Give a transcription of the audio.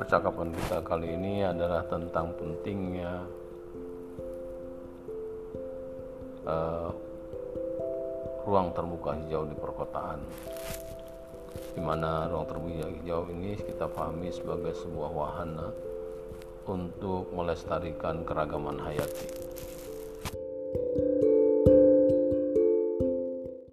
percakapan kita kali ini adalah tentang pentingnya uh, ruang terbuka hijau di perkotaan. Di mana ruang terbuka hijau ini kita pahami sebagai sebuah wahana untuk melestarikan keragaman hayati.